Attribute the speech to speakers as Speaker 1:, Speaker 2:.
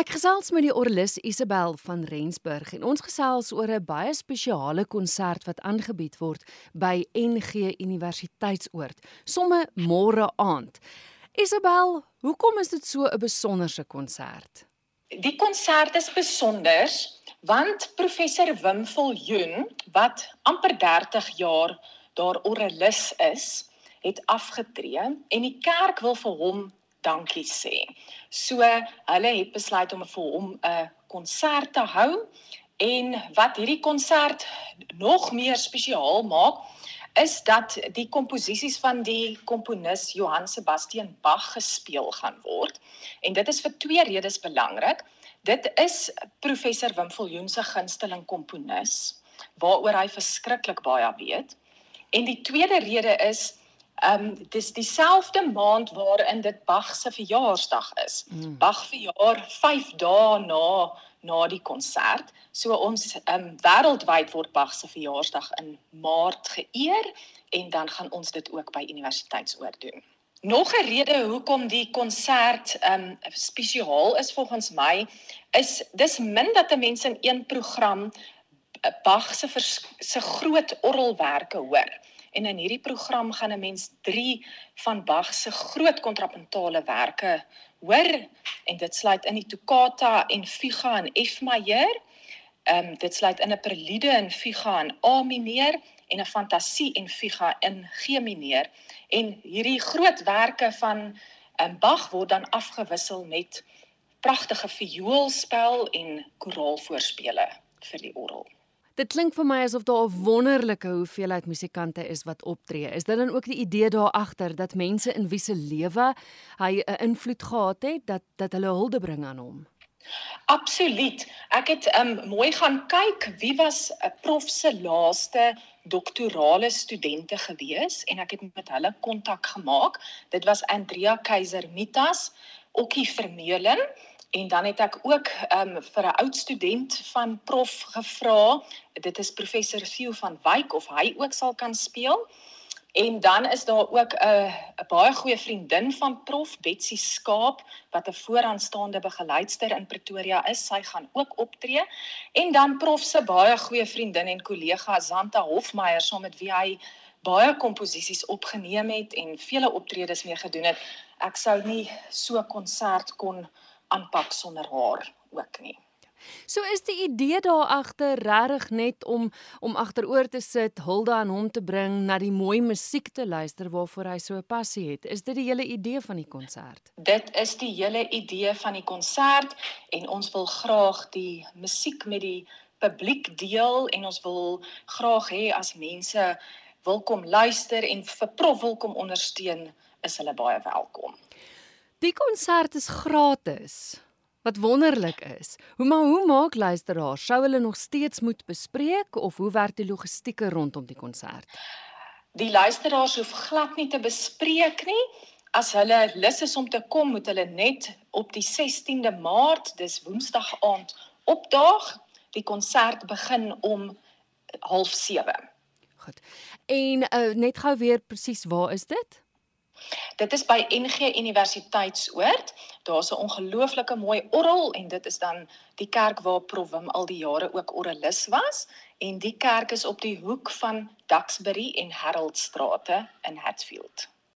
Speaker 1: Ek gesels met die orlis Isabel van Rensburg en ons gesels oor 'n baie spesiale konsert wat aangebied word by NG Universiteitsoord, somme môre aand. Isabel, hoekom is dit so 'n besonderse konsert?
Speaker 2: Die konsert is besonder want professor Wim Viljoen wat amper 30 jaar daar orlis is, het afgetree en die kerk wil vir hom dankie sê. So hulle het besluit om vir hom 'n konsert te hou en wat hierdie konsert nog meer spesiaal maak is dat die komposisies van die komponis Johann Sebastian Bach gespeel gaan word. En dit is vir twee redes belangrik. Dit is professor Wim Viljoen se gunsteling komponis waaroor hy verskriklik baie weet. En die tweede rede is Ehm um, dis dieselfde maand waarin dit Bach se verjaarsdag is. Mm. Bach verjaar 5 dae na na die konsert. So ons ehm um, wêreldwyd word Bach se verjaarsdag in Maart geëer en dan gaan ons dit ook by universiteitsoor doen. Nog 'n rede hoekom die konsert ehm um, spesiaal is volgens my is dis min dat mense in een program Bach se se groot orgelwerke hoor. En in hierdie program gaan 'n mens 3 van Bach se groot kontrapuntale werke hoor en dit sluit in die toccata en fuga in F majeur. Ehm um, dit sluit in 'n prelude in fuga in A mineur en 'n fantasie en fuga in G mineur. En hierdie groot werke van ehm um, Bach word dan afgewissel met pragtige vioolspel en koraalvoorspele vir die orgel.
Speaker 1: Dit klink vir my asof daar 'n wonderlike hoeveelheid musikante is wat optree. Is dit dan ook die idee daar agter dat mense in wie se lewe hy 'n invloed gehad het dat dat hulle hulde bring aan hom?
Speaker 2: Absoluut. Ek het um mooi gaan kyk wie was 'n prof se laaste doktorale studente gewees en ek het met hulle kontak gemaak. Dit was Andrea Keiser Mitas, Okkie Vermeulen En dan het ek ook um, vir 'n oud student van prof gevra, dit is professor Theo van Wyk of hy ook sal kan speel. En dan is daar ook 'n 'n baie goeie vriendin van prof Betsy Skaap wat 'n vooraanstaande begeleidster in Pretoria is. Sy gaan ook optree. En dan prof se baie goeie vriendin en kollega Zanta Hofmeyer saam met wie hy baie komposisies opgeneem het en vele optredes mee gedoen het. Ek sou nie so konsert kon aanpak sonder haar ook nie.
Speaker 1: So is die idee daar agter regtig net om om agteroor te sit, hulde aan hom te bring, na die mooi musiek te luister waarvoor hy so 'n passie het. Is dit die hele idee van die konsert?
Speaker 2: Dit is die hele idee van die konsert en ons wil graag die musiek met die publiek deel en ons wil graag hê as mense wil kom luister en vir prof wil kom ondersteun, is hulle baie welkom.
Speaker 1: Die konsert is gratis. Wat wonderlik is. Hoe maar hoe maak luisteraars? Sou hulle nog steeds moet bespreek of hoe werk die logistieke rondom die konsert?
Speaker 2: Die luisteraars hoef glad nie te bespreek nie. As hulle lus is om te kom, moet hulle net op die 16de Maart, dis Woensdag aand, opdaag. Die konsert begin om 07:30.
Speaker 1: Goed. En uh, net gou weer presies, waar is dit?
Speaker 2: Dit is by NG Universiteitsoord. Daar's 'n ongelooflike mooi orgel en dit is dan die kerk waar Prof Wim al die jare ook orgelis was en die kerk is op die hoek van Duxbury en Haroldstrate in Hatfield.